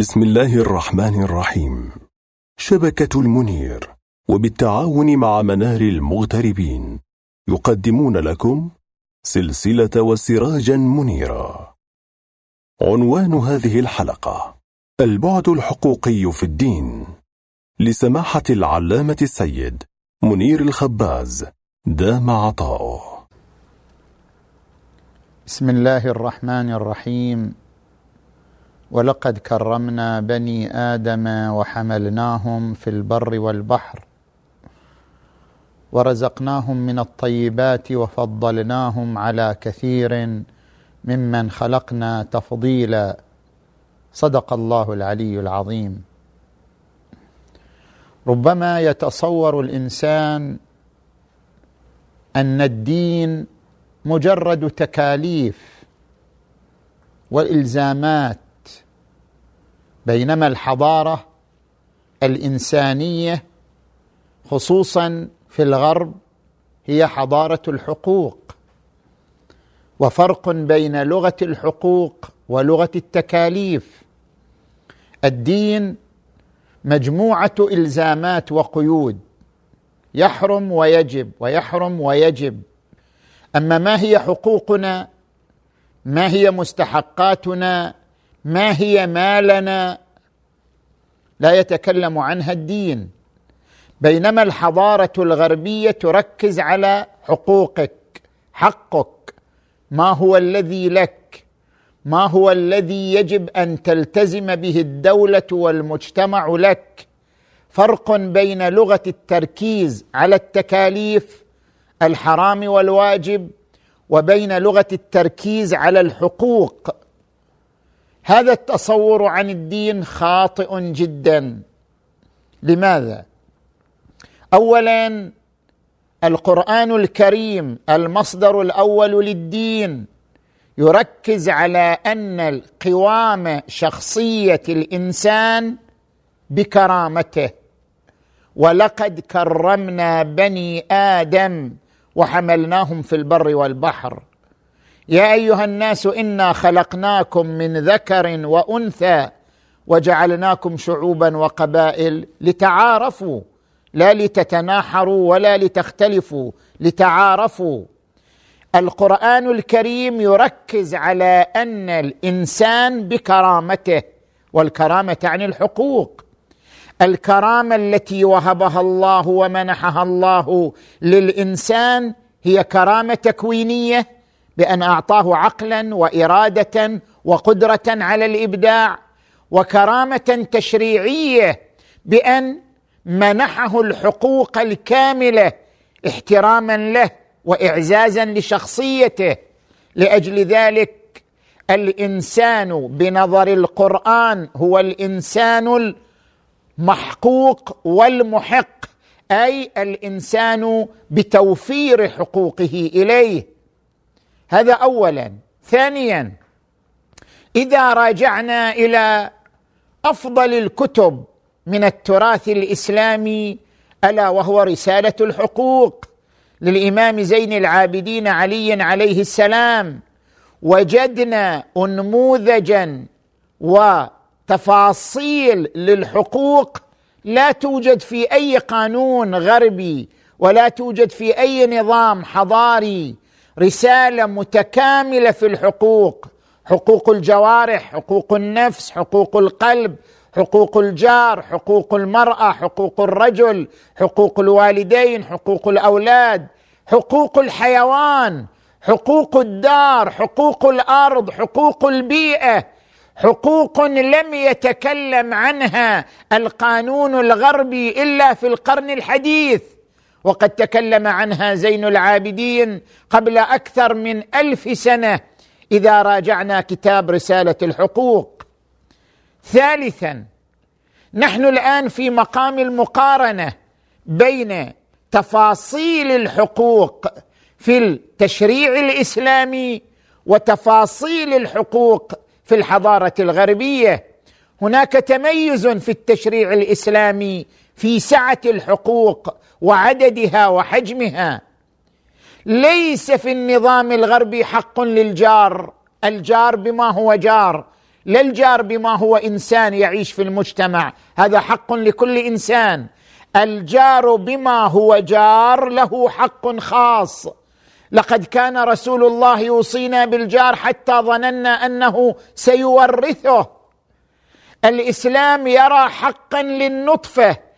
بسم الله الرحمن الرحيم. شبكة المنير وبالتعاون مع منار المغتربين يقدمون لكم سلسلة وسراجا منيرا عنوان هذه الحلقة البعد الحقوقي في الدين. لسماحة العلامة السيد منير الخباز دام عطاؤه. بسم الله الرحمن الرحيم. ولقد كرمنا بني آدم وحملناهم في البر والبحر ورزقناهم من الطيبات وفضلناهم على كثير ممن خلقنا تفضيلا. صدق الله العلي العظيم. ربما يتصور الإنسان أن الدين مجرد تكاليف والزامات بينما الحضارة الإنسانية خصوصا في الغرب هي حضارة الحقوق. وفرق بين لغة الحقوق ولغة التكاليف. الدين مجموعة إلزامات وقيود. يحرم ويجب ويحرم ويجب. أما ما هي حقوقنا؟ ما هي مستحقاتنا؟ ما هي ما لنا لا يتكلم عنها الدين. بينما الحضارة الغربية تركز على حقوقك حقك. ما هو الذي لك؟ ما هو الذي يجب أن تلتزم به الدولة والمجتمع لك؟ فرق بين لغة التركيز على التكاليف الحرام والواجب وبين لغة التركيز على الحقوق هذا التصور عن الدين خاطئ جدا. لماذا؟ اولا القرآن الكريم المصدر الأول للدين يركز على أن القوام شخصية الإنسان بكرامته. ولقد كرمنا بني آدم وحملناهم في البر والبحر. يا أيها الناس إنا خلقناكم من ذكر وأنثى وجعلناكم شعوبا وقبائل لتعارفوا لا لتتناحروا ولا لتختلفوا لتعارفوا. القرآن الكريم يركز على أن الإنسان بكرامته والكرامة تعني الحقوق. الكرامة التي وهبها الله ومنحها الله للإنسان هي كرامة تكوينية بأن أعطاه عقلا وإرادة وقدرة على الإبداع وكرامة تشريعية بأن منحه الحقوق الكاملة احتراما له واعزازا لشخصيته. لأجل ذلك الإنسان بنظر القرآن هو الإنسان المحقوق والمحق أي الإنسان بتوفير حقوقه إليه. هذا اولا. ثانيا إذا راجعنا إلى أفضل الكتب من التراث الإسلامي ألا وهو رسالة الحقوق للإمام زين العابدين علي عليه السلام وجدنا انموذجا وتفاصيل للحقوق لا توجد في أي قانون غربي ولا توجد في أي نظام حضاري رسالة متكاملة في الحقوق. حقوق الجوارح حقوق النفس حقوق القلب حقوق الجار حقوق المرأة حقوق الرجل حقوق الوالدين حقوق الأولاد حقوق الحيوان حقوق الدار حقوق الأرض حقوق البيئة. حقوق لم يتكلم عنها القانون الغربي إلا في القرن الحديث. وقد تكلم عنها زين العابدين قبل أكثر من ألف سنة إذا راجعنا كتاب رسالة الحقوق. ثالثا نحن الآن في مقام المقارنة بين تفاصيل الحقوق في التشريع الإسلامي وتفاصيل الحقوق في الحضارة الغربية. هناك تميز في التشريع الإسلامي في سعة الحقوق وعددها وحجمها. ليس في النظام الغربي حق للجار الجار بما هو جار لا الجار بما هو إنسان يعيش في المجتمع. هذا حق لكل إنسان. الجار بما هو جار له حق خاص. لقد كان رسول الله يوصينا بالجار حتى ظننا أنه سيورثه. الإسلام يرى حقا للنطفة.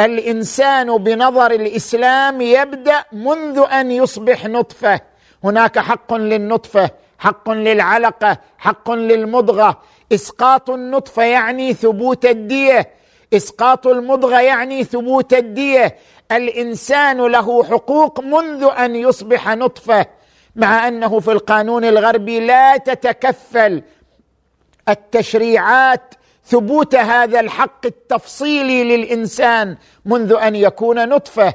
الإنسان بنظر الإسلام يبدأ منذ أن يصبح نطفة. هناك حق للنطفة حق للعلقة حق للمضغة. إسقاط النطفة يعني ثبوت الدية. إسقاط المضغة يعني ثبوت الدية. الإنسان له حقوق منذ أن يصبح نطفة. مع أنه في القانون الغربي لا تتكفل التشريعات ثبوت هذا الحق التفصيلي للإنسان منذ أن يكون نطفة.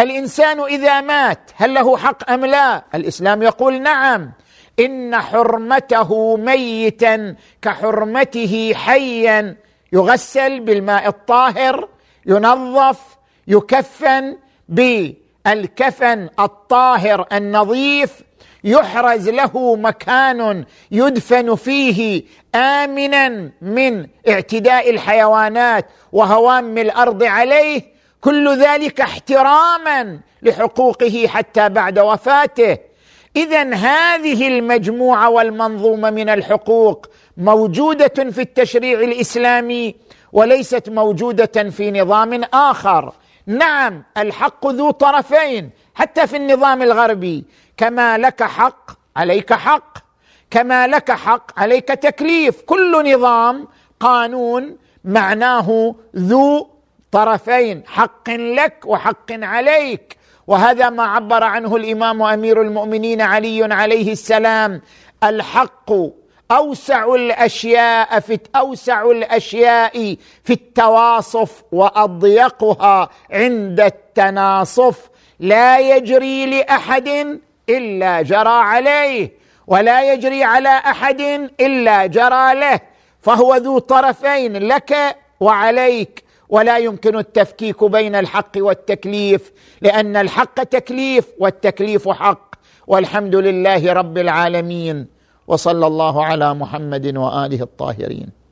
الإنسان إذا مات هل له حق أم لا؟ الإسلام يقول نعم. إن حرمته ميتا كحرمته حيا. يغسل بالماء الطاهر ينظف يكفن بالكفن الطاهر النظيف يحرز له مكان يدفن فيه آمنا من اعتداء الحيوانات وهوام الأرض عليه كل ذلك احتراما لحقوقه حتى بعد وفاته. اذا هذه المجموعة والمنظومة من الحقوق موجودة في التشريع الإسلامي وليست موجودة في نظام آخر. نعم الحق ذو طرفين حتى في النظام الغربي كما لك حق عليك حق. كما لك حق عليك تكليف. كل نظام قانون معناه ذو طرفين حق لك وحق عليك. وهذا ما عبر عنه الإمام أمير المؤمنين علي عليه السلام. الحق أوسع الأشياء في أوسع الأشياء في التواصف وأضيقها عند التناصف. لا يجري لأحد إلا جرى عليه ولا يجري على أحد إلا جرى له فهو ذو طرفين لك وعليك. ولا يمكن التفكيك بين الحق والتكليف لأن الحق تكليف والتكليف حق. والحمد لله رب العالمين وصلى الله على محمد وآله الطاهرين.